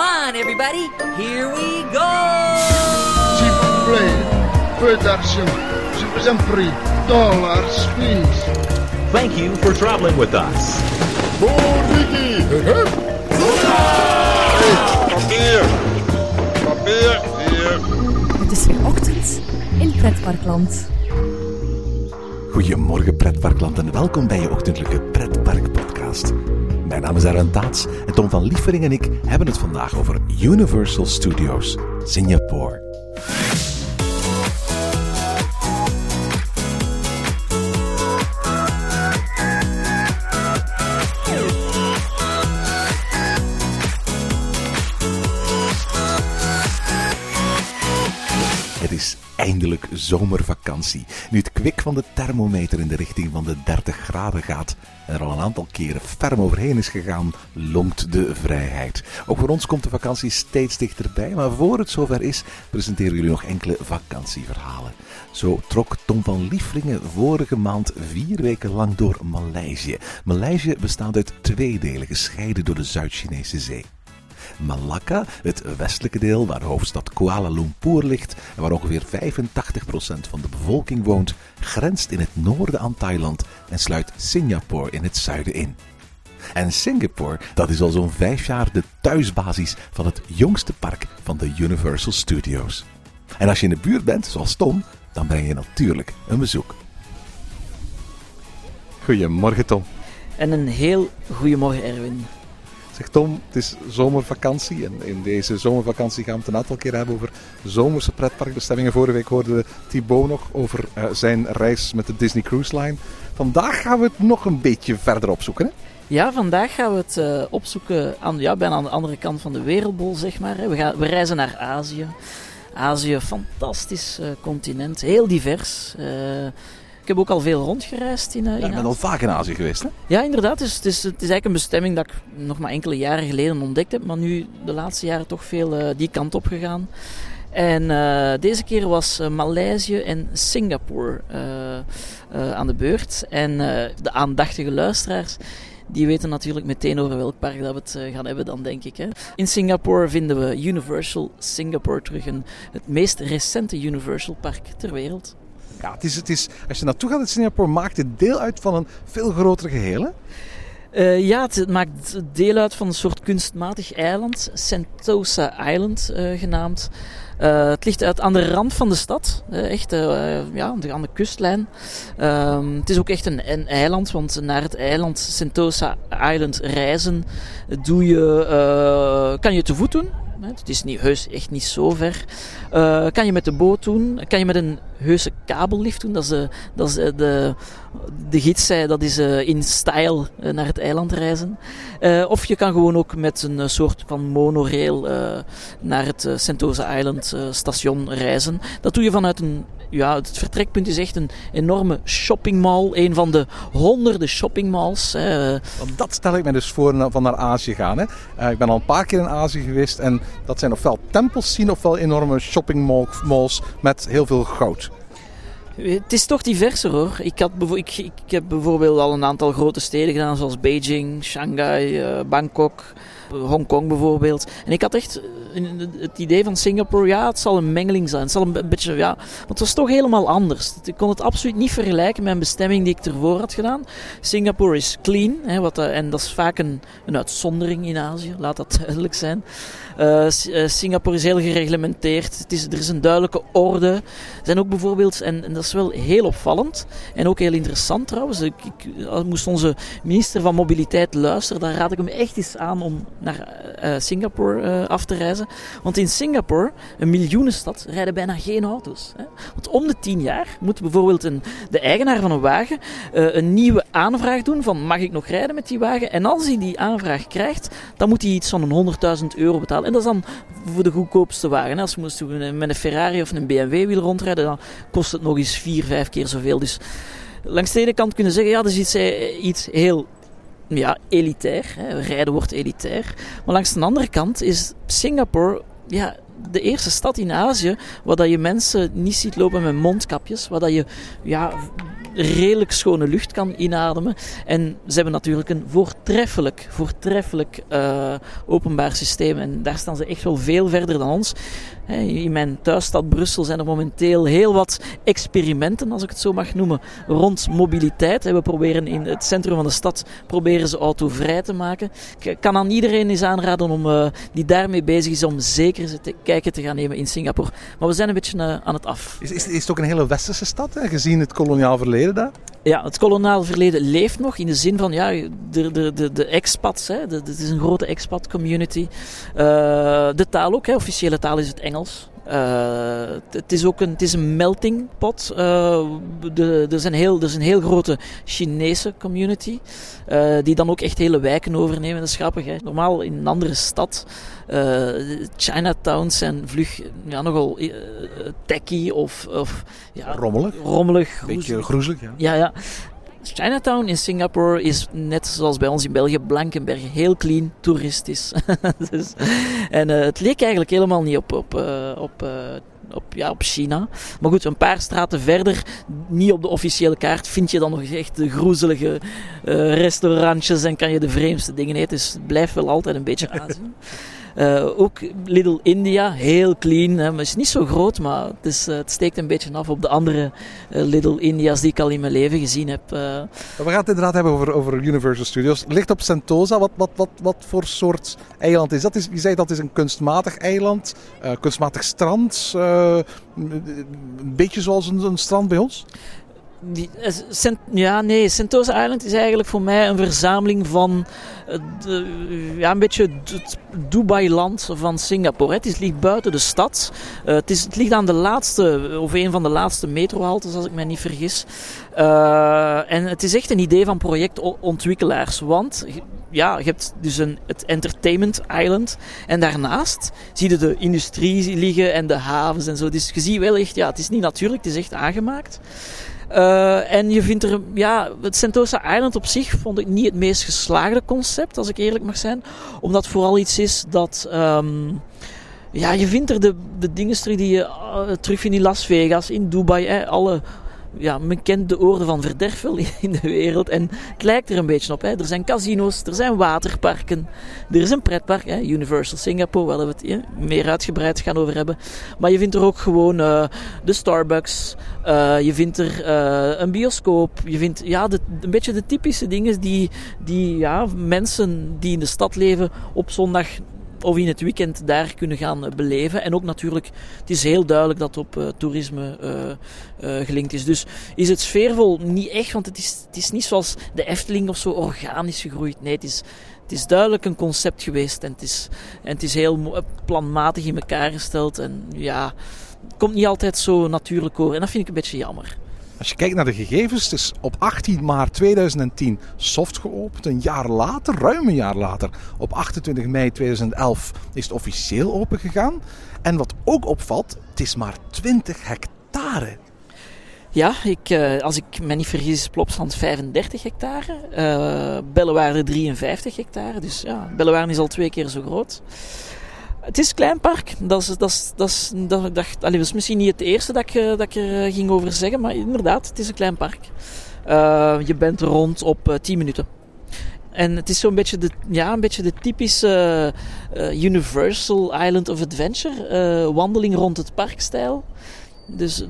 Come on, everybody. Here we go. S'il vous plaît, peu d'argent. Je vous en prie. Dollars, please. Thank you for traveling with us. Ricky. Papier! Papier! Hier! Het is weer ochtend in Pretparkland. Goedemorgen pretparkland en welkom bij je ochtendelijke pretpark podcast. Mijn naam is Aaron Taats en Tom van Liefering en ik hebben het vandaag over Universal Studios Singapore. Zomervakantie. Nu het kwik van de thermometer in de richting van de 30 graden gaat en er al een aantal keren ferm overheen is gegaan, lonkt de vrijheid. Ook voor ons komt de vakantie steeds dichterbij, maar voor het zover is, presenteren jullie nog enkele vakantieverhalen. Zo trok Tom van Liefringen vorige maand vier weken lang door Maleisië. Maleisië bestaat uit twee delen, gescheiden door de Zuid-Chinese Zee. Malacca, het westelijke deel waar de hoofdstad Kuala Lumpur ligt en waar ongeveer 85% van de bevolking woont, grenst in het noorden aan Thailand en sluit Singapore in het zuiden in. En Singapore, dat is al zo'n vijf jaar de thuisbasis van het jongste park van de Universal Studios. En als je in de buurt bent, zoals Tom, dan breng je natuurlijk een bezoek. Goedemorgen Tom. En een heel goedemorgen Erwin. Tom, het is zomervakantie en in deze zomervakantie gaan we het een aantal keer hebben over zomerse pretparkbestemmingen. Vorige week hoorden we Thibaut nog over eh, zijn reis met de Disney Cruise Line. Vandaag gaan we het nog een beetje verder opzoeken. Hè? Ja, vandaag gaan we het eh, opzoeken aan, ja, bijna aan de andere kant van de wereldbol, zeg maar. We, gaan, we reizen naar Azië. Azië, fantastisch eh, continent, heel divers. Heb ook al veel rondgereisd in, eh, in Ja, ik ben Azië. al vaak in Azië geweest. Hè? Ja, inderdaad. Dus het, is, het is eigenlijk een bestemming dat ik nog maar enkele jaren geleden ontdekt heb, maar nu de laatste jaren toch veel eh, die kant op gegaan. En eh, deze keer was eh, Maleisië en Singapore eh, eh, aan de beurt. En eh, de aandachtige luisteraars, die weten natuurlijk meteen over welk park dat we het eh, gaan hebben dan, denk ik. Hè. In Singapore vinden we Universal Singapore terug, een, het meest recente Universal park ter wereld. Ja, het is, het is, als je naartoe gaat in Singapore, maakt het deel uit van een veel groter geheel. Eh, ja, het, maakt deel uit van een soort kunstmatig eiland, Sentosa Island eh, genaamd. Eh, het ligt aan de rand van de stad, echt ja, aan de- kustlijn. Ehm, het is ook echt een, een eiland, want naar het eiland Sentosa Island reizen doe je, kan je te voet doen. Het is niet, heus echt niet zo ver. Kan je met de boot doen, kan je met een heuse kabellift doen. Dat is dat is de, de, gids zei, dat is eh, in style eh, naar het eiland reizen. Eh, of je kan gewoon ook met een soort van monorail naar het Sentosa Island station reizen. Dat doe je vanuit een... Ja, het vertrekpunt is echt een enorme shoppingmall. Een van de honderden shoppingmalls. dat stel ik me dus voor van naar Azië gaan. Hè? Ik ben al een paar keer in Azië geweest en dat zijn ofwel tempels zien ofwel enorme shoppingmalls met heel veel goud. Het is toch diverser hoor. Ik, had ik, ik, heb bijvoorbeeld al een aantal grote steden gedaan, zoals Beijing, Shanghai, eh, Bangkok, eh, Hongkong bijvoorbeeld. En ik had echt eh, het idee van Singapore, ja, het zal een mengeling zijn. Het zal een, be- beetje, ja, want het was toch helemaal anders. Ik kon het absoluut niet vergelijken met een bestemming die ik ervoor had gedaan. Singapore is clean, hè, wat, en dat is vaak een, een uitzondering in Azië, laat dat duidelijk zijn. Eh, eh, Singapore is heel gereglementeerd. Het is, er is een duidelijke orde. Er zijn ook bijvoorbeeld, en, dat is wel heel opvallend en ook heel interessant trouwens. Ik, ik, moest onze minister van Mobiliteit luisteren, dan raad ik hem echt eens aan om naar eh, Singapore af te reizen. Want in Singapore, een miljoenenstad, rijden bijna geen auto's. Hè. Want om de tien jaar moet bijvoorbeeld een, de eigenaar van een wagen een nieuwe aanvraag doen van mag ik nog rijden met die wagen? En als hij die aanvraag krijgt, dan moet hij iets van een 100.000 euro betalen. En dat is dan voor de goedkoopste wagen. Als je moest met een Ferrari of een BMW wil rondrijden, dan kost het nog eens vier, vijf keer zoveel. Dus langs de ene kant kunnen we zeggen, ja, dat is iets, eh, iets heel ja, elitair. Hè. Rijden wordt elitair. Maar langs de andere kant is Singapore ja, de eerste stad in Azië waar dat je mensen niet ziet lopen met mondkapjes. Waar dat je ja, redelijk schone lucht kan inademen. En ze hebben natuurlijk een voortreffelijk, voortreffelijk uh, openbaar systeem. En daar staan ze echt wel veel verder dan ons. In mijn thuisstad Brussel zijn er momenteel heel wat experimenten, als ik het zo mag noemen, rond mobiliteit. We proberen in het centrum van de stad proberen ze autovrij te maken. Ik kan aan iedereen eens aanraden om, uh, die daarmee bezig is om zeker eens kijken te gaan nemen in Singapore. Maar we zijn een beetje uh, aan het af. Is, is, is het ook een hele westerse stad, hè, gezien het koloniaal verleden daar? Ja, het koloniaal verleden leeft nog in de zin van ja, de, de, de, de expats, hè, het is een grote expat community. Uh, de taal ook, hè, officiële taal is het Engels. Uh, het is ook een, het is een melting pot. Uh, de, er, is een heel, er is een heel grote Chinese community. Uh, die dan ook echt hele wijken overnemen. Dat is grappig. Hè? Normaal in een andere stad. Chinatowns zijn vlug ja, nogal techy of, of ja, rommelig. Rommelig. Beetje groezelig. Ja. ja, ja. Chinatown in Singapore is net zoals bij ons in België, Blankenberg, heel clean, toeristisch. dus, en uh, het leek eigenlijk helemaal niet op, op, uh, op, uh, op, ja, op China. Maar goed, een paar straten verder, niet op de officiële kaart, vind je dan nog echt de groezelige restaurantjes en kan je de vreemdste dingen eten. Dus het blijft wel altijd een beetje Azië. Uh, ook Little India, heel clean. Hè. Het is niet zo groot, maar het, uh, het steekt een beetje af op de andere uh, Little India's die ik al in mijn leven gezien heb. We gaan het inderdaad hebben over, over Universal Studios. Ligt op Sentosa. Wat, wat, wat, wat voor soort eiland is dat? Je zei dat is een kunstmatig eiland, kunstmatig strand. een beetje zoals een, een strand bij ons? Die, ja, nee, Sentosa Island is eigenlijk voor mij een verzameling van de, ja, een beetje het Dubai-land van Singapore. Het ligt buiten de stad. Uh, het, is, het ligt aan de laatste, of een van de laatste metrohaltes, als ik me niet vergis. En het is echt een idee van projectontwikkelaars. Want ja, je hebt dus een, het Entertainment Island. En daarnaast zie je de industrie liggen en de havens en zo. Dus je ziet wel echt, ja, het is niet natuurlijk, het is echt aangemaakt. Uh, en je vindt er, ja, het Sentosa Island op zich vond ik niet het meest geslaagde concept, als ik eerlijk mag zijn. Omdat vooral iets is dat, um, ja, je vindt er de, de dingen die je uh, terugvindt in Las Vegas, in Dubai, hè, alle ja, men kent de orde van verderf wel in de wereld. En het lijkt er een beetje op. Hè. Er zijn casino's, er zijn waterparken, er is een pretpark, hè, Universal Singapore, waar we het meer uitgebreid gaan over hebben. Maar je vindt er ook gewoon uh, de Starbucks, uh, je vindt er uh, een bioscoop, je vindt ja, een beetje de typische dingen die, die ja, mensen die in de stad leven op zondag of in het weekend daar kunnen gaan eh, beleven. En ook natuurlijk, het is heel duidelijk dat op uh, toerisme uh, gelinkt is. Dus is het sfeervol? Niet echt, want het is, het is niet zoals de Efteling of zo organisch gegroeid. Nee, het is, het is duidelijk een concept geweest en het is, en het is heel planmatig in elkaar gesteld. En ja, het komt niet altijd zo natuurlijk over. En dat vind ik een beetje jammer. Als je kijkt naar de gegevens, het is op 18 maart 2010 soft geopend. Een jaar later, ruim een jaar later, op 28 mei 2011 is het officieel open gegaan. En wat ook opvalt, het is maar 20 hectare. Ja, ik, uh, als ik me niet vergis, is Plopsland 35 hectare. Uh, Bellewaarde 53 hectare. Dus ja, Bellewaarde is al twee keer zo groot. Het is een klein park. Dat is, dat is, dat is, dat, allez, dat is misschien niet het eerste dat ik, eh, dat ik er eh, ging over zeggen, maar inderdaad, het is een klein park. Uh, je bent rond op uh, 10 minuten. En het is zo'n beetje de, ja, een beetje de typische Universal Island of Adventure. wandeling rond het parkstijl. Dus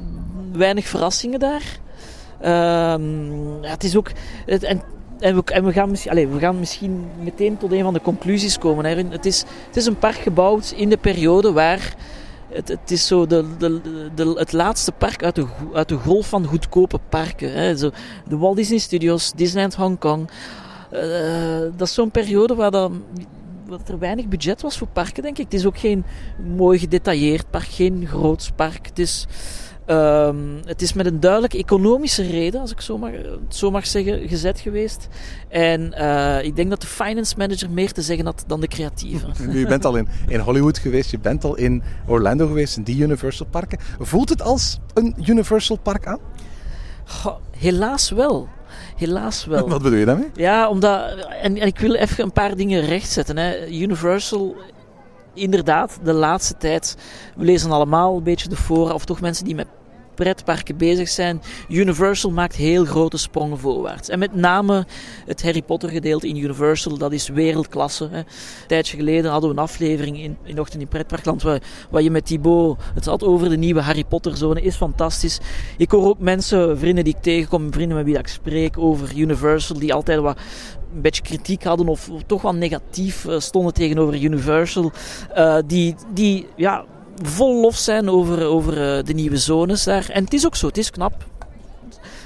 weinig verrassingen daar. Ehm, ja, het is ook. Het, en en we, en we, gaan, allez, we gaan misschien meteen tot een van de conclusies komen. Het, is, het is een park gebouwd in de periode waar. Het, het is zo de, de, de, het laatste park uit de, uit de golf van goedkope parken. Hè. Zo, de Walt Disney Studios, Disneyland Hong Kong. Uh, dat is zo'n periode waar wat er weinig budget was voor parken, denk ik. Het is ook geen mooi gedetailleerd park, geen groots park. Het is Um, het is met een duidelijke economische reden, als ik zo mag, zo mag zeggen, gezet geweest. En uh, ik denk dat de finance manager meer te zeggen had dan de creatieve. Je bent al in, in Hollywood geweest, je bent al in Orlando geweest, in die Universal parken. Voelt het als een Universal park aan? Goh, helaas wel. Helaas wel. Wat bedoel je daarmee? Ja, omdat. En, en ik wil even een paar dingen rechtzetten. Hè. Universal inderdaad, de laatste tijd, we lezen allemaal een beetje de fora, of toch mensen die met pretparken bezig zijn. Universal maakt heel grote sprongen voorwaarts. En met name het Harry Potter gedeelte in Universal, dat is wereldklasse. Hè. Een tijdje geleden hadden we een aflevering in, in Ochtend in Pretparkland waar, waar je met Thibaut het had over de nieuwe Harry Potter zone. Is fantastisch. Ik hoor ook mensen, vrienden die ik tegenkom, vrienden met wie ik spreek over Universal, die altijd wat een beetje kritiek hadden of toch wel negatief uh, stonden tegenover Universal. Uh, die, die ja, vol lof zijn over, over uh, de nieuwe zones daar. En het is ook zo, het is knap.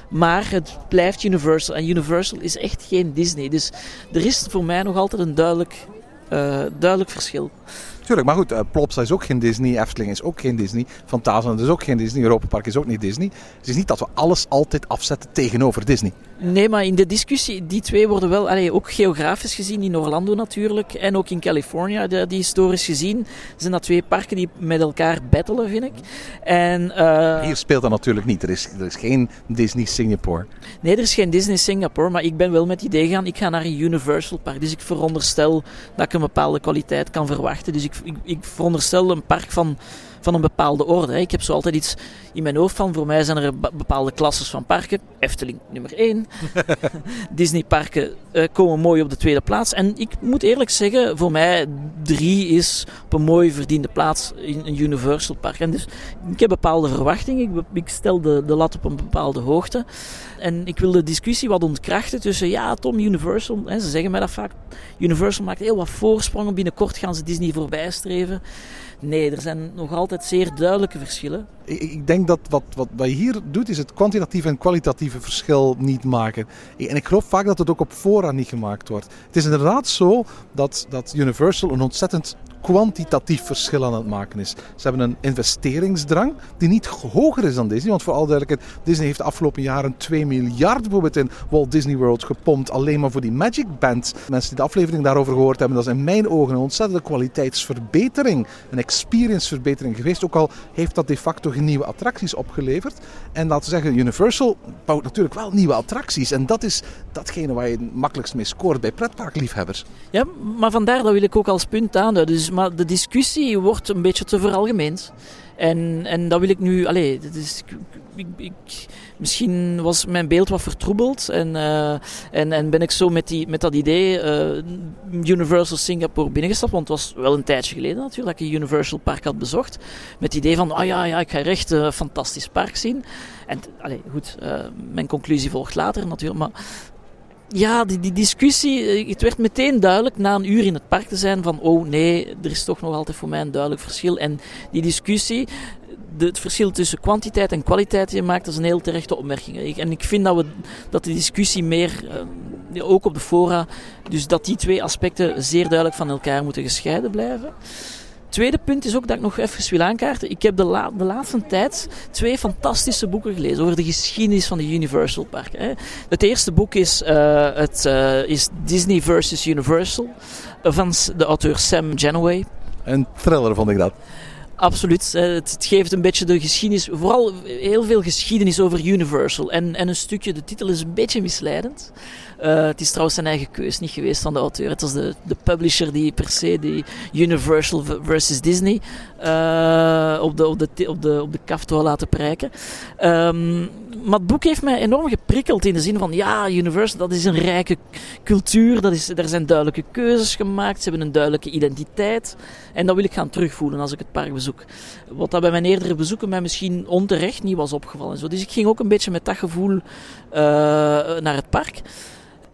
Maar het blijft Universal. En Universal is echt geen Disney. Dus er is voor mij nog altijd een duidelijk, duidelijk verschil. Tuurlijk, maar goed, uh, is ook geen Disney, Efteling is ook geen Disney, Fantasyland is ook geen Disney, Europa Park is ook niet Disney. Het is niet dat we alles altijd afzetten tegenover Disney. Nee, maar in de discussie, die twee worden wel, allee, ook geografisch gezien, in Orlando natuurlijk, en ook in California, die, die historisch gezien, zijn dat twee parken die met elkaar battelen, vind ik. En, uh, Hier speelt dat natuurlijk niet, er is, er is geen Disney Singapore. Nee, er is geen Disney Singapore, maar ik ben wel met het idee gaan, ik ga naar een Universal Park, dus ik veronderstel dat ik een bepaalde kwaliteit kan verwachten. Dus ik, ik, ik veronderstel een park van van een bepaalde orde. Ik heb zo altijd iets in mijn hoofd van. Voor mij zijn er bepaalde klasses van parken. Efteling nummer 1. Disneyparken uh, komen mooi op de tweede plaats. En ik moet eerlijk zeggen, voor mij 3 is op een mooi verdiende plaats in een Universal Park. En dus ik heb bepaalde verwachtingen. Ik, ik stel de, de lat op een bepaalde hoogte. En ik wil de discussie wat ontkrachten tussen, ja, Tom, Universal, hè, ze zeggen mij dat vaak, Universal maakt heel wat voorsprongen, binnenkort gaan ze Disney voorbijstreven. Nee, er zijn nog altijd zeer duidelijke verschillen. Ik, denk dat wat, wat, wat je hier doet, is het kwantitatieve en kwalitatieve verschil niet maken. En ik geloof vaak dat het ook op voorraad niet gemaakt wordt. Het is inderdaad zo dat, dat Universal een ontzettend kwantitatief verschil aan het maken is. Ze hebben een investeringsdrang die niet hoger is dan Disney. Want voor al duidelijkheid, Disney heeft de afgelopen jaren 2 miljard bijvoorbeeld in Walt Disney World gepompt. Alleen maar voor die Magic Band. Mensen die de aflevering daarover gehoord hebben, dat is in mijn ogen een ontzettende kwaliteitsverbetering. Een experienceverbetering geweest. Ook al heeft dat de facto nieuwe attracties opgeleverd. En laten we zeggen, Universal bouwt natuurlijk wel nieuwe attracties. En dat is datgene waar je makkelijkst mee scoort bij pretparkliefhebbers. Ja, maar vandaar dat wil ik ook als punt aanduiden. Dus maar de discussie wordt een beetje te veralgemeend. En, en dat wil ik nu... Allez, dat is, ik, misschien was mijn beeld wat vertroebeld. En, uh, en, en ben ik zo met, die, met dat idee uh, Universal Singapore binnengestapt. Want het was wel een tijdje geleden natuurlijk dat ik een Universal Park had bezocht. Met het idee van, ah oh ja, ja, ik ga echt een fantastisch park zien. En allez, goed, uh, mijn conclusie volgt later natuurlijk. Maar ja, die, die discussie, het werd meteen duidelijk na een uur in het park te zijn van, oh nee, er is toch nog altijd voor mij een duidelijk verschil. En die discussie, de, het verschil tussen kwantiteit en kwaliteit die je maakt, dat is een heel terechte opmerking. En ik vind dat, we, dat de discussie meer, uh, ook op de fora, dus dat die twee aspecten zeer duidelijk van elkaar moeten gescheiden blijven tweede punt is ook dat ik nog even wil aankaarten. Ik heb de, de laatste tijd twee fantastische boeken gelezen over de geschiedenis van de Universal Park. Hè. Het eerste boek is, uh, het, uh, is Disney versus Universal van de auteur Sam Genoway. Een thriller vond ik dat. Absoluut. Het, geeft een beetje de geschiedenis, vooral heel veel geschiedenis over Universal. En, en een stukje, de titel is een beetje misleidend. Uh, het is trouwens zijn eigen keus niet geweest van de auteur. Het was de, de publisher die per se die Universal versus Disney op, de, op, de, op, de, op de laten prijken. Um, maar het boek heeft mij enorm geprikkeld in de zin van ja, Universal dat is een rijke cultuur, dat is, er zijn duidelijke keuzes gemaakt, ze hebben een duidelijke identiteit. En dat wil ik gaan terugvoelen als ik het park bezoek. Wat dat bij mijn eerdere bezoeken mij misschien onterecht niet was opgevallen. Zo. Dus ik ging ook een beetje met dat gevoel uh, naar het park.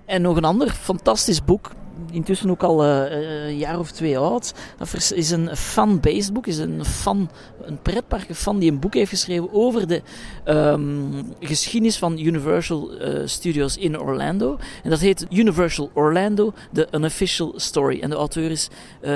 En nog een ander fantastisch boek intussen ook al uh, een jaar of twee oud. Dat is een fan-based boek, is een fan, een pretpark fan die een boek heeft geschreven over de um, geschiedenis van Universal uh, Studios in Orlando. En dat heet Universal Orlando, The Unofficial Story. En de auteur is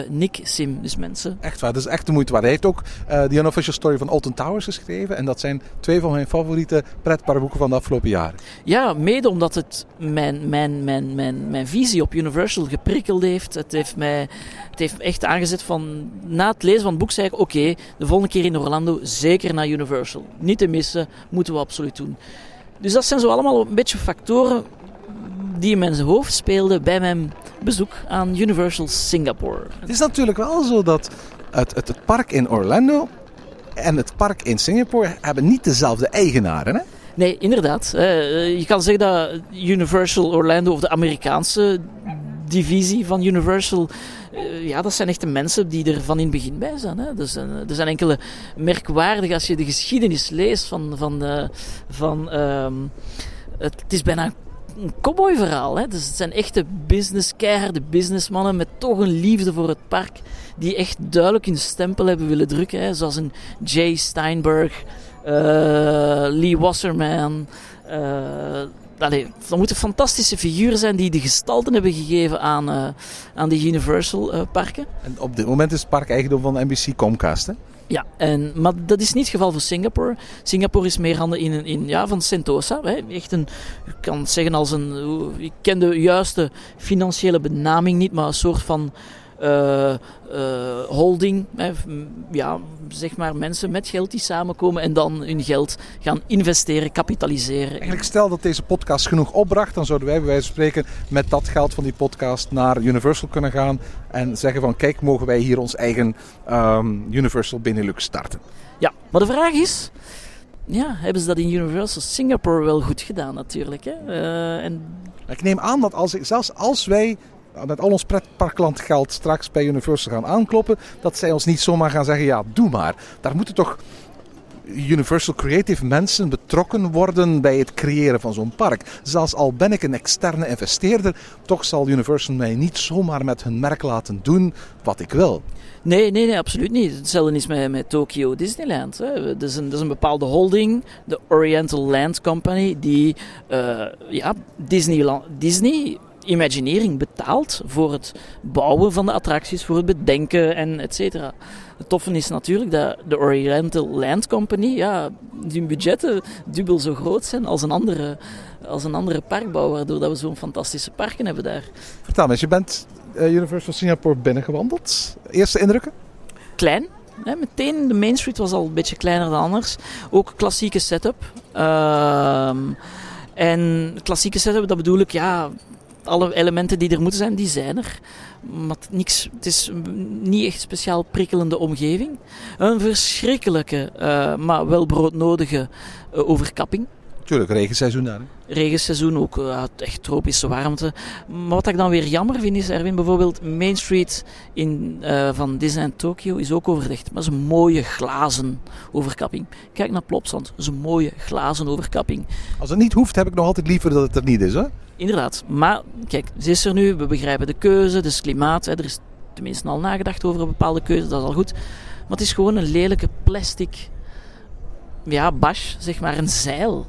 Nick Sim, dus mensen. Echt waar, dat is echt de moeite waard. Hij heeft ook The Unofficial Story van Alton Towers geschreven. En dat zijn twee van mijn favoriete pretparkboeken van de afgelopen jaren. Ja, mede omdat het mijn, mijn, mijn, mijn, mijn visie op Universal geprikkeld heeft. Het heeft mij het heeft echt aangezet van... Na het lezen van het boek zei ik... Oké, de volgende keer in Orlando zeker naar Universal. Niet te missen, moeten we absoluut doen. Dus dat zijn zo allemaal een beetje factoren die in mijn hoofd speelden bij mijn bezoek aan Universal Singapore. Het is natuurlijk wel zo dat het, het, het park in Orlando en het park in Singapore hebben niet dezelfde eigenaren. Hè? Nee, inderdaad. Uh, je kan zeggen dat Universal Orlando, of de Amerikaanse divisie van Universal, uh, ja, dat zijn echte mensen die er van in het begin bij zijn. Hè. Er, zijn er zijn enkele merkwaardig, als je de geschiedenis leest van. van, uh, van um, het, is bijna een cowboyverhaal. Hè. Dus het zijn echte business, keiharde businessmannen met toch een liefde voor het park. Die echt duidelijk hun stempel hebben willen drukken. Hè. Zoals een Jay Steinberg, Lee Wasserman. Allee, dat moeten fantastische figuren zijn die de gestalten hebben gegeven aan, uh, aan die Universal parken. En op dit moment is het park eigendom van NBC Comcast, hè? Ja, en, maar dat is niet het geval voor Singapore. Singapore is meer handen in, in, ja, van Sentosa. Hè. Echt een, ik kan het zeggen als een, ik ken de juiste financiële benaming niet, maar een soort van holding. Hè. Ja, zeg maar mensen met geld die samenkomen en dan hun geld gaan investeren, kapitaliseren. Eigenlijk stel dat deze podcast genoeg opbracht, dan zouden wij bij wijze van spreken met dat geld van die podcast naar Universal kunnen gaan en zeggen van kijk, mogen wij hier ons eigen um, Universal Benelux starten? Ja, maar de vraag is, ja, hebben ze dat in Universal Singapore wel goed gedaan natuurlijk. Hè? Uh, en... Ik neem aan dat als, zelfs als wij met al ons pretparklandgeld straks bij Universal gaan aankloppen, dat zij ons niet zomaar gaan zeggen, ja, doe maar. Daar moeten toch Universal Creative mensen betrokken worden bij het creëren van zo'n park. Zelfs al ben ik een externe investeerder, toch zal Universal mij niet zomaar met hun merk laten doen wat ik wil. Nee, nee, nee, absoluut niet. Hetzelfde is met, met Tokyo Disneyland. Hè. Dat, is een, dat is een bepaalde holding, de Oriental Land Company, die uh, ja, Disneyland, Disney Imagineering betaalt voor het bouwen van de attracties, voor het bedenken en et cetera. Het toffe is natuurlijk dat de Oriental Land Company, ja, die budgetten dubbel zo groot zijn als een andere, als een andere parkbouw, waardoor dat we zo'n fantastische parken hebben daar. Vertel me eens, je bent uh, Universal Singapore binnengewandeld. Eerste indrukken? Klein. Meteen, de Main Street was al een beetje kleiner dan anders. Ook klassieke setup. Uh, en klassieke setup, dat bedoel ik, ja, alle elementen die er moeten zijn, die zijn er. Maar niks, het is niet echt speciaal prikkelende omgeving. Een verschrikkelijke, uh, maar wel broodnodige uh, overkapping. Tuurlijk, regenseizoen daar. Hè? Regenseizoen, ook uh, echt tropische warmte. Maar wat ik dan weer jammer vind is, Erwin, bijvoorbeeld Main Street in, uh, van Disneyland Tokyo is ook overdekt. Maar is een mooie glazen overkapping. Kijk naar Plopsand, dat is een mooie glazen overkapping. Als het niet hoeft, heb ik nog altijd liever dat het er niet is, hè? Inderdaad. Maar kijk, ze is er nu, we begrijpen de keuze, het is klimaat. Hè, er is tenminste al nagedacht over een bepaalde keuze, dat is al goed. Maar het is gewoon een lelijke plastic ja, bash, zeg maar, een zeil.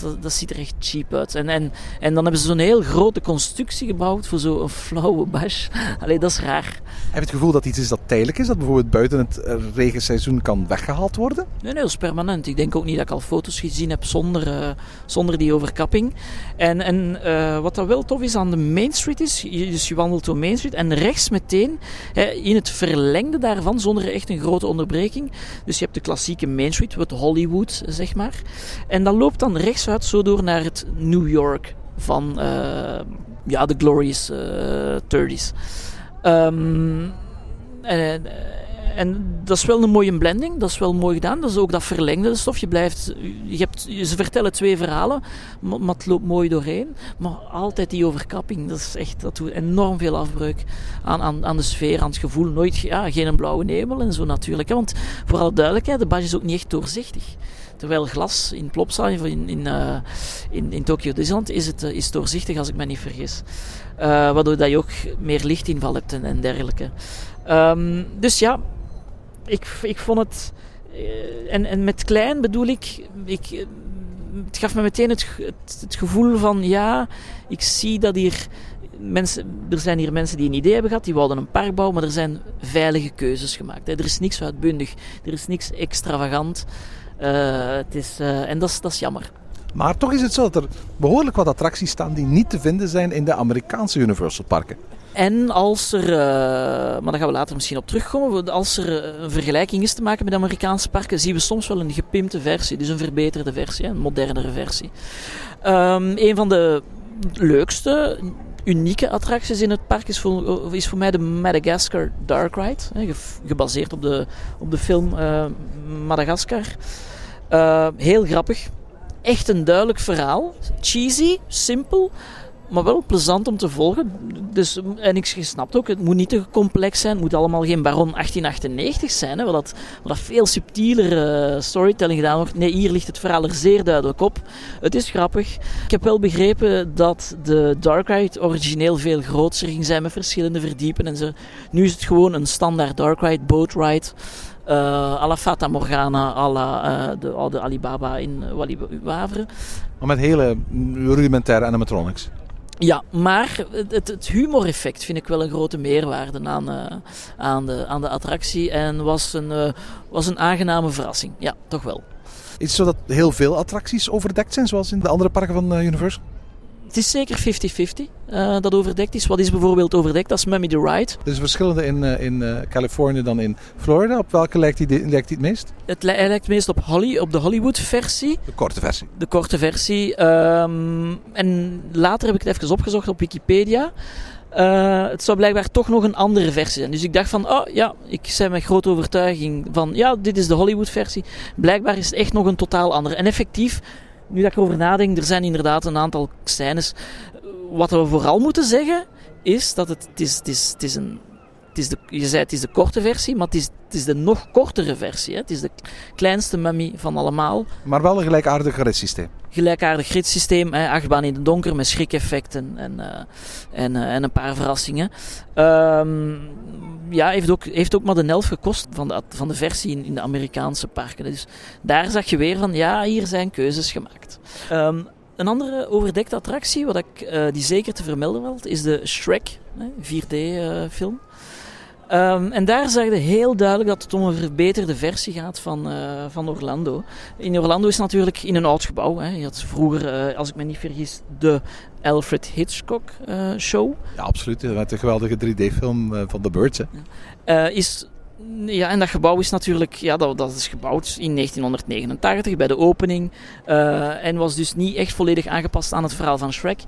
Dat, dat, ziet er echt cheap uit. En, en, en dan hebben ze zo'n heel grote constructie gebouwd voor zo'n flauwe bash. Allee, dat is raar. Heb je het gevoel dat iets is dat tijdelijk is? Dat bijvoorbeeld buiten het eh, regenseizoen kan weggehaald worden? Nee, nee, dat is permanent. Ik denk ook niet dat ik al foto's gezien heb zonder, uh, zonder die overkapping. En, en uh, wat dat wel tof is aan de Main Street is, je, dus je wandelt door Main Street en rechts meteen, hè, in het verlengde daarvan, zonder echt een grote onderbreking. Dus je hebt de klassieke Main Street, wat Hollywood, zeg maar. En dat loopt dan rechtsuit zo door naar het New York van uh, ja, de glorious uh, 30s. Um, en, en dat is wel een mooie blending, dat is wel mooi gedaan. Dat is ook dat verlengde stof. Je blijft, je hebt, ze vertellen twee verhalen, maar, het loopt mooi doorheen. Maar altijd die overkapping, dat is echt, dat doet enorm veel afbreuk aan, aan, aan de sfeer, aan het gevoel. Nooit, ja, geen blauwe nevel en zo natuurlijk. Want voor alle duidelijkheid, de badge is ook niet echt doorzichtig. Terwijl glas in Plopsa, in, in, uh, in, in Tokyo Disneyland, is het uh, is doorzichtig als ik me niet vergis. Uh, waardoor dat je ook meer lichtinval hebt en, dergelijke. Um, dus ja, ik, ik vond het... En, en met klein bedoel ik... ik het gaf me meteen het, het, gevoel van, ja, ik zie dat hier mensen, er zijn hier mensen die een idee hebben gehad, die wouden een park bouwen, maar er zijn veilige keuzes gemaakt. Er is niks uitbundig, er is niks extravagant. Uh, het is, uh, en dat is, jammer. Maar toch is het zo dat er behoorlijk wat attracties staan die niet te vinden zijn in de Amerikaanse Universal parken. En als er, uh, maar daar gaan we later misschien op terugkomen, als er een vergelijking is te maken met Amerikaanse parken, zien we soms wel een gepimpte versie, dus een verbeterde versie, een modernere versie. Um, een van de leukste unieke attracties in het park is voor, is voor mij de Madagascar Dark Ride. hè, ge- Gebaseerd op de, op de film eh, Madagascar. Eh, heel grappig. Echt een duidelijk verhaal. Cheesy, simpel, maar wel plezant om te volgen. Dus, en ik snap ook, het moet niet te complex zijn. Het moet allemaal geen Baron 1898 zijn, hè, waar, dat, dat veel subtieler eh, storytelling gedaan wordt. Nee, hier ligt het verhaal er zeer duidelijk op. Het is grappig. Ik heb wel begrepen dat de Dark Ride origineel veel groter ging zijn met verschillende verdiepen en zo. Nu is het gewoon een standaard Dark Ride, boat ride. à la Fata Morgana, à la eh, de Alibaba in uh, Wavre. Maar met hele rudimentaire animatronics. Ja, maar het, het humoreffect vind ik wel een grote meerwaarde aan, uh, aan, de, aan de attractie. En was een, uh, was een aangename verrassing. Ja, toch wel. Is het zo dat heel veel attracties overdekt zijn, zoals in de andere parken van uh, Universal? Het is zeker 50-50 uh, dat overdekt is. Wat is bijvoorbeeld overdekt? Dat is Mummy the Ride. Er is verschillende in, uh, in uh, Californië dan in Florida. Op welke lijkt hij lijkt die het meest? Het li lijkt meest op, Holly, op de Hollywood-versie. De korte versie. De korte versie. Um, en later heb ik het even opgezocht op Wikipedia. Uh, het zou blijkbaar toch nog een andere versie zijn. Dus ik dacht van, oh ja, ik zei met grote overtuiging van, ja, dit is de Hollywood-versie. Blijkbaar is het echt nog een totaal andere. En effectief, nu dat ik erover nadenk, er zijn inderdaad een aantal scènes. Wat we vooral moeten zeggen, is dat het, het, is, het, is, het is een... Het is de, je zei het is de korte versie, maar het is, het is de nog kortere versie. Hè. Het is de kleinste mummy van allemaal. Maar wel een gelijkaardig ritssysteem. Gelijkaardig ritssysteem, hè, achtbaan in het donker met schrikeffecten en, uh, en, uh, en een paar verrassingen. Um, ja, heeft ook, heeft ook maar de helft gekost van de, van de versie in, in de Amerikaanse parken. Dus daar zag je weer van, ja, hier zijn keuzes gemaakt. Um, een andere overdekte attractie, wat ik, uh, die zeker te vermelden valt, is de Shrek 4D-film. Um, en daar zag je heel duidelijk dat het om een verbeterde versie gaat van, uh, van Orlando. In Orlando is natuurlijk in een oud gebouw. Hè. Je had vroeger, uh, als ik me niet vergis, de Alfred Hitchcock uh, show. Ja, absoluut. Met een geweldige 3D-film van The Birds. Hè. is ja, en dat gebouw is natuurlijk, ja, dat, dat is gebouwd in 1989 bij de opening. Uh, en was dus niet echt volledig aangepast aan het verhaal van Shrek.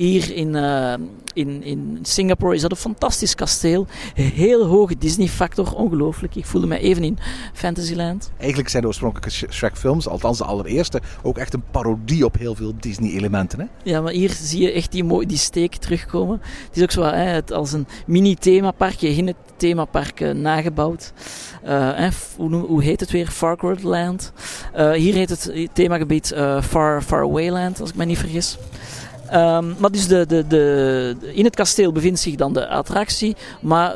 Hier in, uh, in, in Singapore is dat een fantastisch kasteel. Heel hoge Disney-factor, ongelooflijk. Ik voelde me even in Fantasyland. Eigenlijk zijn de oorspronkelijke Shrek-films, althans de allereerste, ook echt een parodie op heel veel Disney-elementen. Hè? Ja, maar hier zie je echt die, mooi, die steek terugkomen. Het is ook zo hè, het, als een mini-themaparkje in het themapark uh, nagebouwd. Uh, hè, hoe, hoe, heet het weer? Farquaad Land. Uh, hier heet het themagebied Far, Far Away Land, als ik me niet vergis. Um, maar dus de, de, de, in het kasteel bevindt zich dan de attractie, maar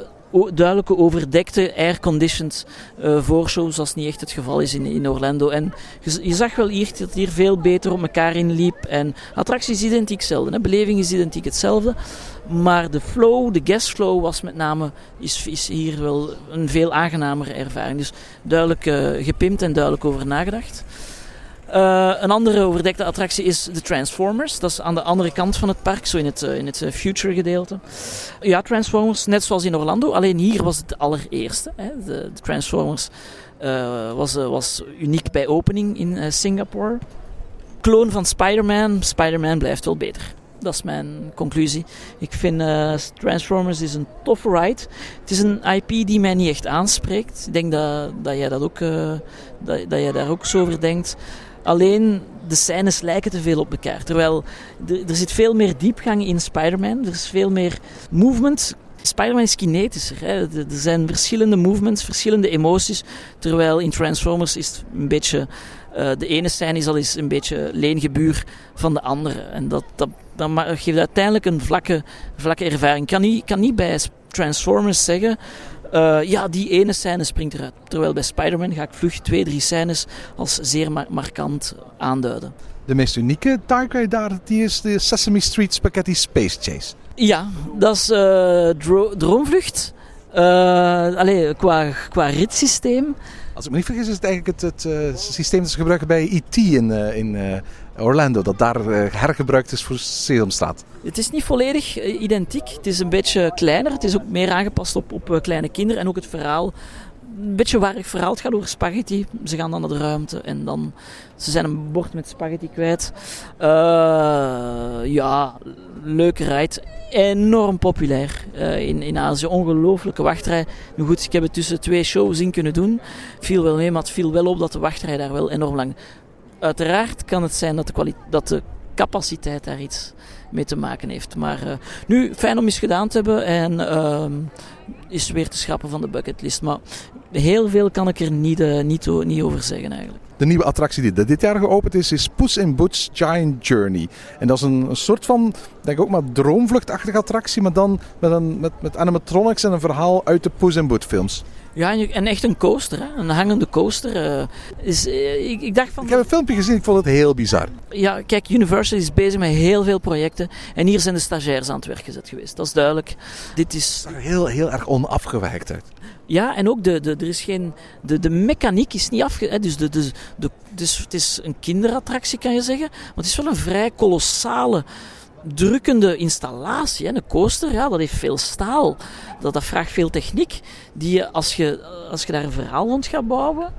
duidelijke overdekte air-conditioned uh, voorshow, zoals niet echt het geval is in, in Orlando. En je, zag wel hier dat hier veel beter op elkaar inliep. En attractie is identiek hetzelfde, hè? beleving is identiek hetzelfde. Maar de flow, de guest flow was met name, is, hier wel een veel aangenamere ervaring. Dus duidelijk uh, gepimpt en duidelijk over nagedacht. Uh, een andere overdekte attractie is de Transformers. Dat is aan de andere kant van het park, zo in het, uh, in het uh, future gedeelte. Ja, Transformers, net zoals in Orlando, alleen hier was het de allereerste. Hè. De, de Transformers was, was uniek bij opening in Singapore. Kloon van Spider-Man, Spider-Man blijft wel beter. Dat is mijn conclusie. Ik vind Transformers is een toffe ride. Het is een IP die mij niet echt aanspreekt. Ik denk dat, dat jij dat ook, dat, dat jij daar ook zo over denkt. Alleen de scènes lijken te veel op elkaar. Terwijl er, zit veel meer diepgang in Spider-Man. Er is veel meer movement. Spider-Man is kinetischer. Hè. Er zijn verschillende movements, verschillende emoties. Terwijl in Transformers is het een beetje. Uh, de ene scène is al eens een beetje leengebuur van de andere. En dat, dat, dat geeft uiteindelijk een vlakke, vlakke ervaring. Ik kan niet, kan niet bij Transformers zeggen. Uh, ja, die ene scène springt eruit. Terwijl bij Spider-Man ga ik vlug twee, drie scènes als zeer mar markant aanduiden. De meest unieke Ride daar, die is de Sesame Street Spaghetti Space Chase. Ja, dat is uh, dro droomvlucht. Uh, allee, qua, qua ritssysteem. Als ik me niet vergis is het eigenlijk het, het uh, systeem dat ze gebruiken bij E.T. in, in Orlando. Dat daar hergebruikt is voor Sesamstraat. Het is niet volledig identiek. Het is een beetje kleiner. Het is ook meer aangepast op, op kleine kinderen. En ook het verhaal een beetje warig verhaal. Het gaat over spaghetti. Ze gaan dan naar de ruimte en dan... Ze zijn een bord met spaghetti kwijt. Uh, ja, leuke ride. Enorm populair uh, in, in Azië. Ongelooflijke wachtrij. Nu goed, ik heb het tussen twee shows in kunnen doen. Viel wel mee, maar het viel wel op dat de wachtrij daar wel enorm lang... Uiteraard kan het zijn dat de, dat de capaciteit daar iets mee te maken heeft. Maar uh, nu, fijn om eens gedaan te hebben en uh, is weer te schrappen van de bucketlist. Maar heel veel kan ik er niet, uh, niet, niet over zeggen eigenlijk. De nieuwe attractie die dit jaar geopend is, is Puss in Boots Giant Journey. En dat is een, een soort van, denk ik ook maar droomvluchtachtige attractie, maar dan met, een, met, met animatronics en een verhaal uit de Puss in Boots films. Ja, en echt een coaster, hè? een hangende coaster. Uh, is, uh, ik, ik, dacht van... Ik heb een filmpje gezien, ik vond het heel bizar. Ja, kijk, Universal is bezig met heel veel projecten. En hier zijn de stagiairs aan het werk gezet geweest. Dat is duidelijk. Dit is... Heel, heel erg onafgewerkt uit. Ja, en ook de, de, er is geen, de, de mechaniek is niet afge... Dus, de, de, de, dus het is een kinderattractie, kan je zeggen. Maar het is wel een vrij kolossale drukkende installatie. Een coaster, ja, dat heeft veel staal. Dat, dat vraagt veel techniek. Die als, je, als je daar een verhaal rond gaat bouwen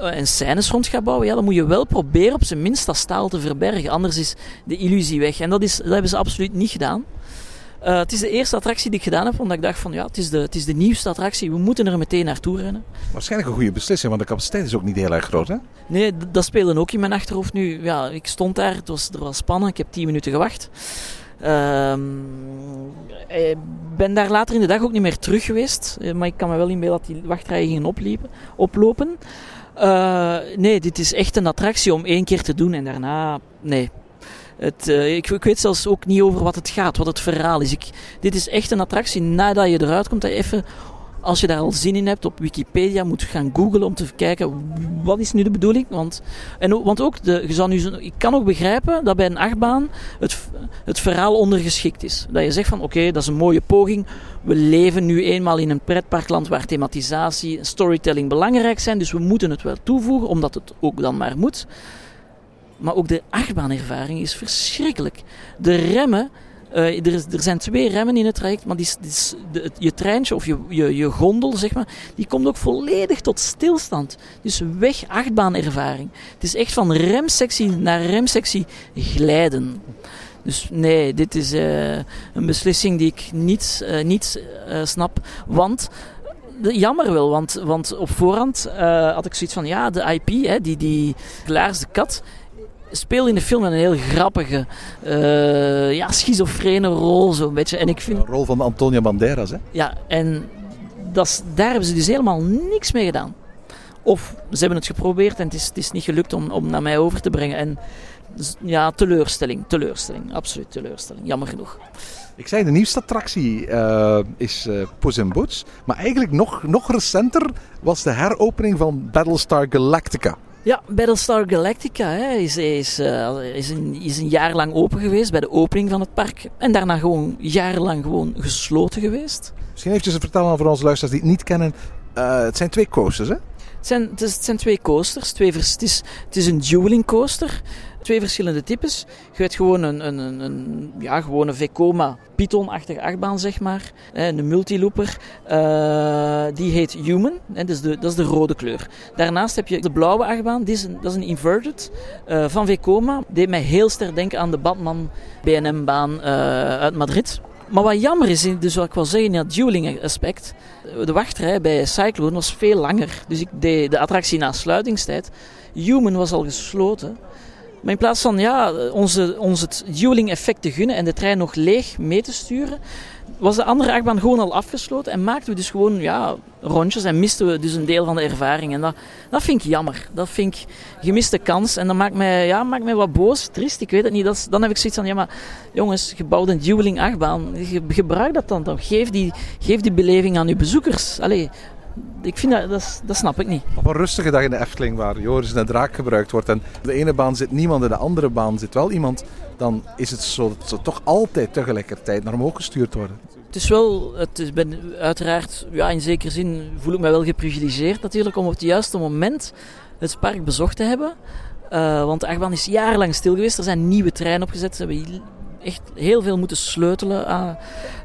en scènes rond gaat bouwen, ja, dan moet je wel proberen op zijn minst dat staal te verbergen. Anders is de illusie weg. En dat, is, dat hebben ze absoluut niet gedaan. Uh, het is de eerste attractie die ik gedaan heb, omdat ik dacht van ja, het is, de, het is de nieuwste attractie, we moeten er meteen naartoe rennen. Waarschijnlijk een goede beslissing, want de capaciteit is ook niet heel erg groot hè? Nee, dat speelde ook in mijn achterhoofd nu. Ja, ik stond daar, het was, er was ik heb tien minuten gewacht. Uh, ik ben daar later in de dag ook niet meer terug geweest, eh, maar ik kan me wel inbeelden dat die wachtrijen gingen opliepen, oplopen. Uh, nee, dit is echt een attractie om één keer te doen en daarna, nee, het, uh, ik, ik, weet zelfs ook niet over wat het gaat, wat het verhaal is. Ik, dit is echt een attractie nadat je eruit komt, dat even, als je daar al zin in hebt, op Wikipedia moet gaan googlen om te kijken wat is nu de bedoeling. Want, en, want ook, de, je zou nu, ik kan ook begrijpen dat bij een achtbaan het, het verhaal ondergeschikt is. Dat je zegt van oké, dat is een mooie poging. We leven nu eenmaal in een pretparkland waar thematisatie en storytelling belangrijk zijn. Dus we moeten het wel toevoegen, omdat het ook dan maar moet. Maar ook de achtbaanervaring is verschrikkelijk. De remmen, uh, er, is, er, zijn twee remmen in het traject, maar die, de, je treintje of je, je, je, gondel, zeg maar, die komt ook volledig tot stilstand. Dus weg achtbaanervaring. Het is echt van remsectie naar remsectie glijden. Dus nee, dit is uh, een beslissing die ik niet, uh, niet snap. Want jammer wel, want, want op voorhand had ik zoiets van, ja, de IP, hè, die, die Glaars de kat, speelt in de film een heel grappige, uh, ja, schizofrene rol zo'n beetje. En ik vind... De rol van Antonia Banderas, hè? Ja, en dat daar hebben ze dus helemaal niks mee gedaan. Of ze hebben het geprobeerd en het is, het is niet gelukt om, om naar mij over te brengen. En ja, teleurstelling, teleurstelling, absoluut teleurstelling, jammer genoeg. Ik zei, de nieuwste attractie uh, is uh, Puss in Boots. Maar eigenlijk nog, nog recenter was de heropening van Battlestar Galactica. Ja, Battlestar Galactica hè, is, is, uh, is, een, is een jaar lang open geweest bij de opening van het park. En daarna gewoon jarenlang gewoon gesloten geweest. Misschien eventjes een vertellen voor onze luisteraars die het niet kennen. Uh, het zijn twee coasters, hè? Het zijn, het, is, het zijn twee coasters. Twee vers, het, is, het is een dueling coaster. Twee verschillende types. Je hebt gewoon een, een, een, een ja, Vekoma Python-achtige achtbaan, zeg maar. Een multilooper. Uh, die heet Human. Dat is, de, dat is de rode kleur. Daarnaast heb je de blauwe achtbaan. Die is dat is een inverted uh, van Vekoma. Deed mij heel sterk denken aan de Batman BNM-baan uit Madrid. Maar wat jammer is, dus wat ik wil zeggen, in dat dueling aspect, de wachtrij bij Cyclone was veel langer. Dus ik deed de attractie na sluitingstijd. Human was al gesloten. Maar in plaats van ja, onze, ons het dueling effect te gunnen en de trein nog leeg mee te sturen, was de andere achtbaan gewoon al afgesloten en maakten we dus gewoon ja, rondjes en misten we dus een deel van de ervaring. En dat, dat vind ik jammer. Dat vind ik gemiste kans. En dat maakt mij, ja, maakt mij wat boos, triest. Ik weet het niet. Dat dan heb ik zoiets van, ja maar jongens, gebouwd een dueling achtbaan. Gebruik dat dan toch. Geef die, geef die beleving aan uw bezoekers. Allee, ik vind dat, dat, dat, snap ik niet. Op een rustige dag in de Efteling waar Joris en Draak gebruikt wordt en de ene baan zit niemand en de andere baan zit wel iemand, dan is het zo dat ze toch altijd tegelijkertijd naar omhoog gestuurd worden. Het is wel, het is, ben, uiteraard, ja, in zekere zin voel ik me wel geprivilegeerd natuurlijk om op het juiste moment het park bezocht te hebben. Uh, want de achtbaan is jarenlang stil geweest. Er zijn nieuwe treinen opgezet. Ze hebben echt heel veel moeten sleutelen aan,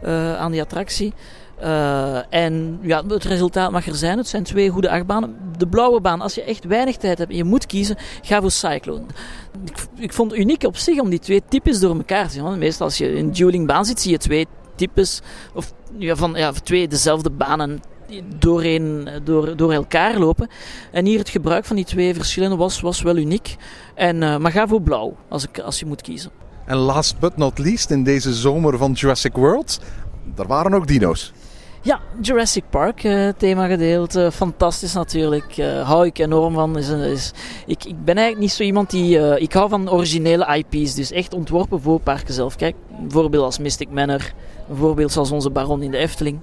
uh, aan die attractie. Uh, en ja, het resultaat mag er zijn. Het zijn twee goede achtbanen. De blauwe baan, als je echt weinig tijd hebt en je moet kiezen, ga voor Cyclone. Ik, vond het uniek op zich om die twee types door elkaar te zien. Meestal als je in duelingbaan zit, zie je twee types, of ja, van ja, twee dezelfde banen door, door elkaar lopen. En hier het gebruik van die twee verschillende was, was wel uniek. En, uh, maar ga voor blauw als, ik, als je moet kiezen. En last but not least, in deze zomer van Jurassic World, er waren ook dino's. Ja, Jurassic Park uh, thema gedeeld. Uh, fantastisch natuurlijk. Uh, hou ik enorm van. Is, is, ik, ik ben eigenlijk niet zo iemand die... ik hou van originele IP's. Dus echt ontworpen voor parken zelf. Kijk, een voorbeeld als Mystic Manor. Een voorbeeld zoals onze Baron in de Efteling.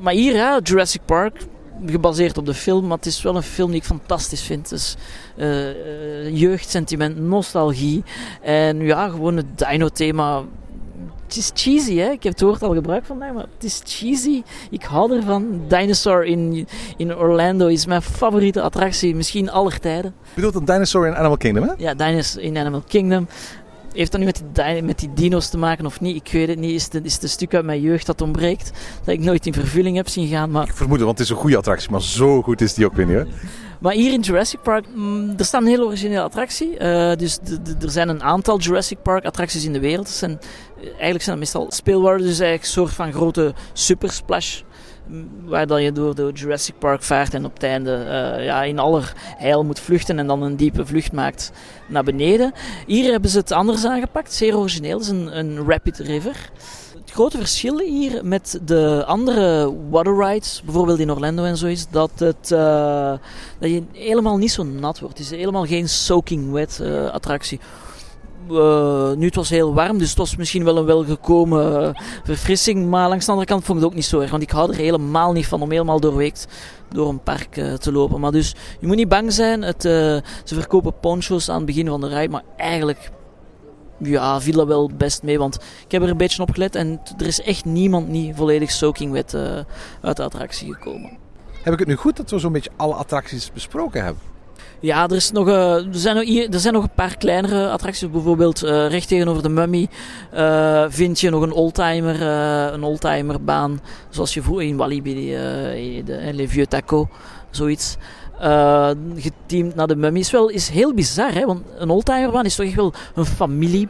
Maar hier, Jurassic Park, gebaseerd op de film, maar het is wel een film die ik fantastisch vind. Dus jeugdsentiment, nostalgie en ja, gewoon het dino-thema. Het is cheesy, hè? ik heb het woord al gebruikt vandaag, maar het is cheesy. Ik hou ervan. Dinosaur in, in Orlando is mijn favoriete attractie, misschien aller tijden. Je bedoelt een dinosaur in Animal Kingdom, hè? Ja, Dinosaur in Animal Kingdom. Heeft dat nu met die, met die dino's te maken of niet? Ik weet het niet. Is het, is het een stuk uit mijn jeugd dat ontbreekt? Dat ik nooit in vervulling heb zien gaan. Maar... Ik vermoed het, want het is een goede attractie. Maar zo goed is die ook weer niet, hè? Maar hier in Jurassic Park, mm, er staat een hele originele attractie. Uh, dus er zijn een aantal Jurassic Park attracties in de wereld. Zijn, eigenlijk zijn dat meestal speelwaarden. Dus eigenlijk een soort van grote super splash waar dan je door de Jurassic Park vaart en op het einde uh, ja, in aller heil moet vluchten en dan een diepe vlucht maakt naar beneden. Hier hebben ze het anders aangepakt, zeer origineel. Het is een, een rapid river. Het grote verschil hier met de andere water rides, bijvoorbeeld in Orlando en zo, is dat, het, uh, dat je helemaal niet zo nat wordt. Het is helemaal geen soaking wet uh, attractie. Uh, nu het was heel warm, dus het was misschien wel een welgekomen verfrissing. Maar langs de andere kant vond ik het ook niet zo erg. Want ik hou er helemaal niet van om helemaal doorweekt door een park uh, te lopen. Maar dus, je moet niet bang zijn. Het, ze verkopen poncho's aan het begin van de rij. Maar eigenlijk ja, viel dat wel best mee. Want ik heb er een beetje op gelet. En er is echt niemand niet volledig soaking wet uit de attractie gekomen. Heb ik het nu goed dat we zo'n beetje alle attracties besproken hebben? Ja, er, is nog, uh, er, zijn nog, er zijn nog een paar kleinere attracties. Bijvoorbeeld uh, recht tegenover de Mummy uh, vind je nog een oldtimer, een oldtimerbaan. Zoals je vroeger in Walibi, de Les Vieux Taco, zoiets. geteamd naar de Mummy. Is wel is heel bizar, hè? want een oldtimerbaan is toch echt wel een familie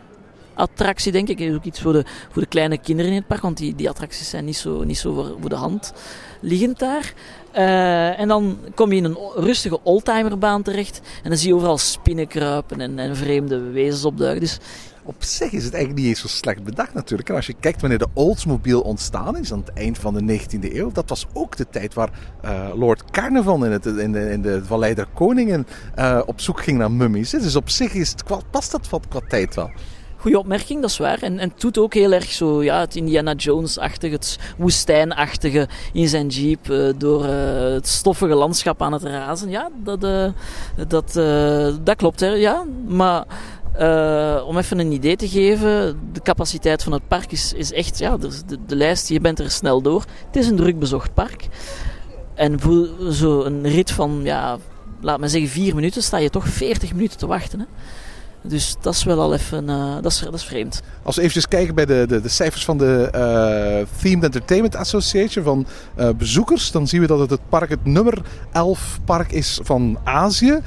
attractie, denk ik. Is ook iets voor de, voor de kleine kinderen in het park, want die, die attracties zijn niet zo, niet zo voor, voor de hand liggend daar. Uh, en dan kom je in een rustige oldtimerbaan terecht. En dan zie je overal spinnen kruipen en, en vreemde wezens opduiken. Dus op zich is het eigenlijk niet eens zo slecht bedacht natuurlijk. En als je kijkt wanneer de Oldsmobile ontstaan is, aan het eind van de 19e eeuw, dat was ook de tijd waar uh, Lord Carnarvon in, het, in, de, in de Vallei der Koningen uh, op zoek ging naar mummies. Dus op zich is het, past dat wat qua tijd wel. Goeie opmerking, dat is waar. En, en het doet ook heel erg zo, ja, het Indiana Jones-achtige, het woestijnachtige in zijn jeep uh, door uh, het stoffige landschap aan het razen. Ja, dat, uh, dat, dat klopt, hè. Ja, maar om even een idee te geven, de capaciteit van het park is, echt, ja, de, de, de lijst, je bent er snel door. Het is een druk bezocht park. En voor zo'n rit van, ja, laat me zeggen, vier minuten, sta je toch 40 minuten te wachten. Hè. Dus dat is wel al even, uh, dat, is, dat is vreemd. Als we even kijken bij de, de, de cijfers van de uh, Themed Entertainment Association van uh, bezoekers, dan zien we dat het park het nummer 11 park is van Azië.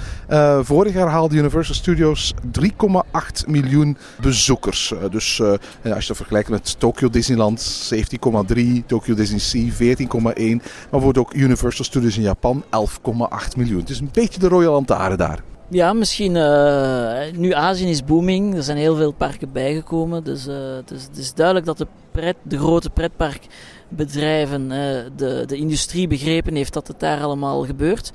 vorig jaar haalde Universal Studios 3,8 miljoen bezoekers. dus als je dat vergelijkt met Tokyo Disneyland 17,3, Tokyo Disney Sea 14,1, maar bijvoorbeeld ook Universal Studios in Japan 11,8 miljoen. Het is een beetje de Royal Antare daar. Ja, misschien. Uh, nu Azië is booming. Er zijn heel veel parken bijgekomen. Dus uh, het, is, het, is, duidelijk dat de, pret, de grote pretparkbedrijven uh, de, de industrie begrepen heeft dat het daar allemaal gebeurt.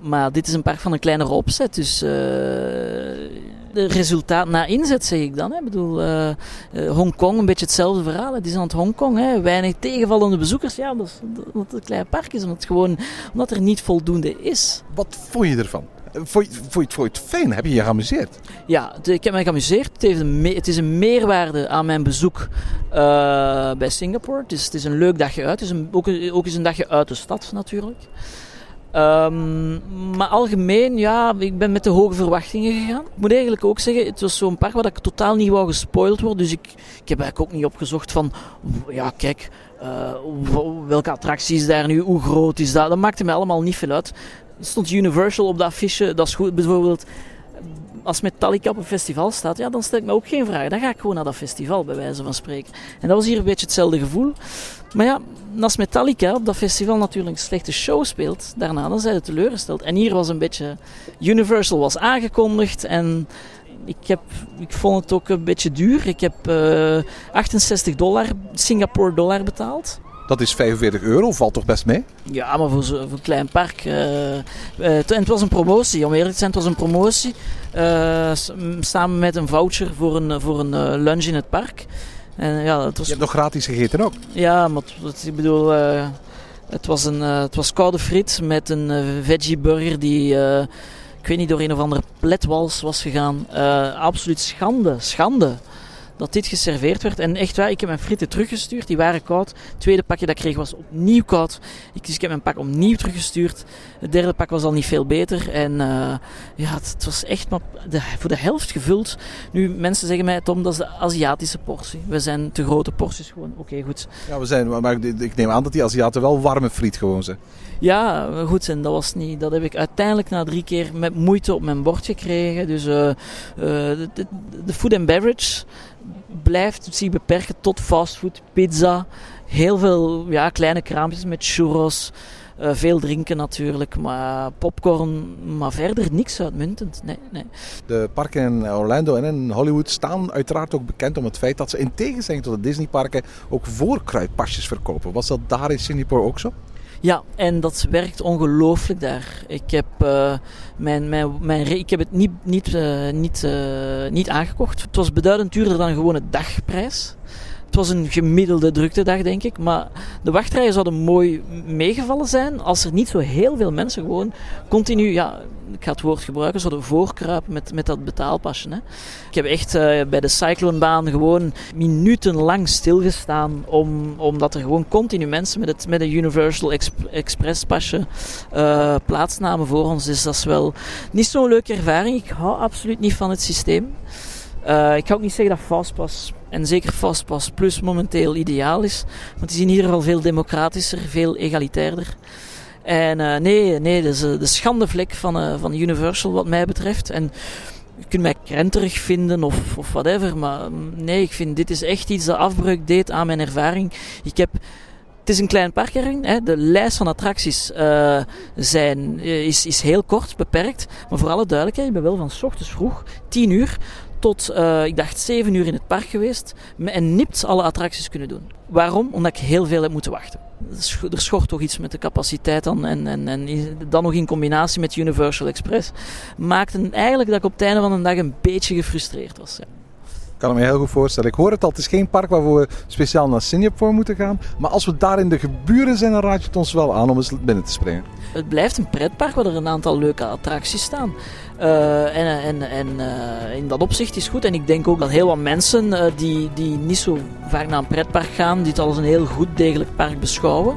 Maar dit is een park van een kleinere opzet. Dus de resultaat na inzet, zeg ik dan. Ik bedoel, Hongkong, een beetje hetzelfde verhaal. Het is aan het Hongkong. Hè. Weinig tegenvallende bezoekers. Ja, omdat het een klein park is. Omdat, het gewoon, omdat er niet voldoende is. Wat vond je ervan? Vond je, vond, je, het fijn? Heb je je geamuseerd? Ja, ik heb mij geamuseerd. Het, heeft een het is een meerwaarde aan mijn bezoek uh, bij Singapore. Het is, een leuk dagje uit. Het is een, ook, ook een dagje uit de stad natuurlijk. Ehm, maar algemeen, ja, ik ben met de hoge verwachtingen gegaan. Ik moet eigenlijk ook zeggen, het was zo'n park waar ik totaal niet wou gespoild worden. Dus ik, ik heb eigenlijk ook niet opgezocht van, ja, kijk, uh, welke attractie is daar nu, hoe groot is dat? Dat maakte mij allemaal niet veel uit. Stond Universal op dat affiche, dat is goed. Bijvoorbeeld, als Metallica op een festival staat, ja, dan stel ik me ook geen vragen. Dan ga ik gewoon naar dat festival, bij wijze van spreken. En dat was hier een beetje hetzelfde gevoel. Maar ja, als Metallica op dat festival natuurlijk een slechte show speelt, daarna dan zijn ze teleurgesteld. En hier was een beetje... Universal was aangekondigd en ik, heb, ik vond het ook een beetje duur. Ik heb uh, 68 dollar, Singapore dollar betaald. Dat is 45 euro, valt toch best mee? Ja, maar voor zo'n klein park. Uh, uh, en het was een promotie, om eerlijk te zijn, het was een promotie. Uh, samen met een voucher voor een, voor een lunch in het park. En, ja, het was... Je hebt nog gratis gegeten ook? Ja, maar het, ik bedoel, het, was een, het was koude friet met een veggie burger die ik weet niet, door een of andere pletwals was gegaan. absoluut schande, schande dat dit geserveerd werd. En echt waar, ik heb mijn frieten teruggestuurd. Die waren koud. Het tweede pakje dat ik kreeg was opnieuw koud. Ik, dus ik heb mijn pak opnieuw teruggestuurd. Het derde pak was al niet veel beter. En uh, ja, het, was echt maar de, voor de helft gevuld. Nu, mensen zeggen mij, Tom, dat is de Aziatische portie. We zijn te grote porties gewoon. Oké, goed. Ja, we zijn, maar ik neem aan dat die Aziaten wel warme friet gewoon zijn. Ja, goed. En dat was niet. Dat heb ik uiteindelijk na drie keer met moeite op mijn bord gekregen. Dus uh, uh, de, de, de food and beverage blijft zich beperken tot fastfood, pizza. Heel veel ja, kleine kraampjes met churros. Uh, veel drinken natuurlijk, maar popcorn, maar verder niks uitmuntend. Nee, nee. De parken in Orlando en in Hollywood staan uiteraard ook bekend om het feit dat ze in tegenstelling tot de Disneyparken ook voorkruidpasjes verkopen. Was dat daar in Singapore ook zo? Ja, en dat werkt ongelooflijk daar. Ik heb, uh, mijn, mijn, mijn, ik heb het niet, niet, uh, niet, uh, niet aangekocht. Het was beduidend duurder dan gewoon de dagprijs. Het was een gemiddelde druktedag, denk ik. Maar de wachtrijen zouden mooi meegevallen zijn als er niet zo heel veel mensen gewoon continu, ja, ik ga het woord gebruiken, zouden voorkruipen met, met dat betaalpasje. Hè. Ik heb echt uh, bij de cyclonebaan gewoon minutenlang stilgestaan, om, omdat er gewoon continu mensen met, het, met een Universal Express pasje uh, plaatsnamen voor ons. Dus dat is wel niet zo'n leuke ervaring. Ik hou absoluut niet van het systeem. Uh, ik ga ook niet zeggen dat Fastpass en zeker Fastpass Plus momenteel ideaal is. Want die zien hier al veel democratischer, veel egalitairder. En uh, nee, nee, dat is uh, de schandevlek van, uh, van Universal wat mij betreft. En je kunt mij krenterig vinden of, of whatever, maar mm, nee, ik vind dit is echt iets dat afbreuk deed aan mijn ervaring. Ik heb het is een klein park Hè. De lijst van attracties zijn, is, is heel kort, beperkt. Maar voor alle duidelijkheid, ik ben wel van s ochtends vroeg, 10 uur, tot, uh, ik dacht, 7 uur in het park geweest. En nipt alle attracties kunnen doen. Waarom? Omdat ik heel veel heb moeten wachten. Er schort toch iets met de capaciteit dan. En, en, en dan nog in combinatie met Universal Express. Maakte eigenlijk dat ik op het einde van de dag een beetje gefrustreerd was. Ja. Ik kan me heel goed voorstellen. Ik hoor het al, het is geen park waar we speciaal naar Singapore moeten gaan. Maar als we daar in de geburen zijn, dan raad je het ons wel aan om eens binnen te springen. Het blijft een pretpark waar er een aantal leuke attracties staan. Uh, en en, en uh, in dat opzicht is goed. En ik denk ook dat heel wat mensen die, die niet zo vaak naar een pretpark gaan, dit als een heel goed degelijk park beschouwen.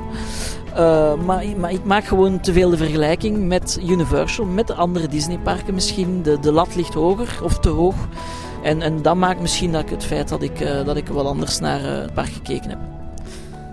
maar, maar ik maak gewoon te veel de vergelijking met Universal, met de andere Disneyparken misschien. De, de lat ligt hoger of te hoog. En, en dat maakt misschien dat ik het feit dat ik, dat ik wel anders naar het park gekeken heb.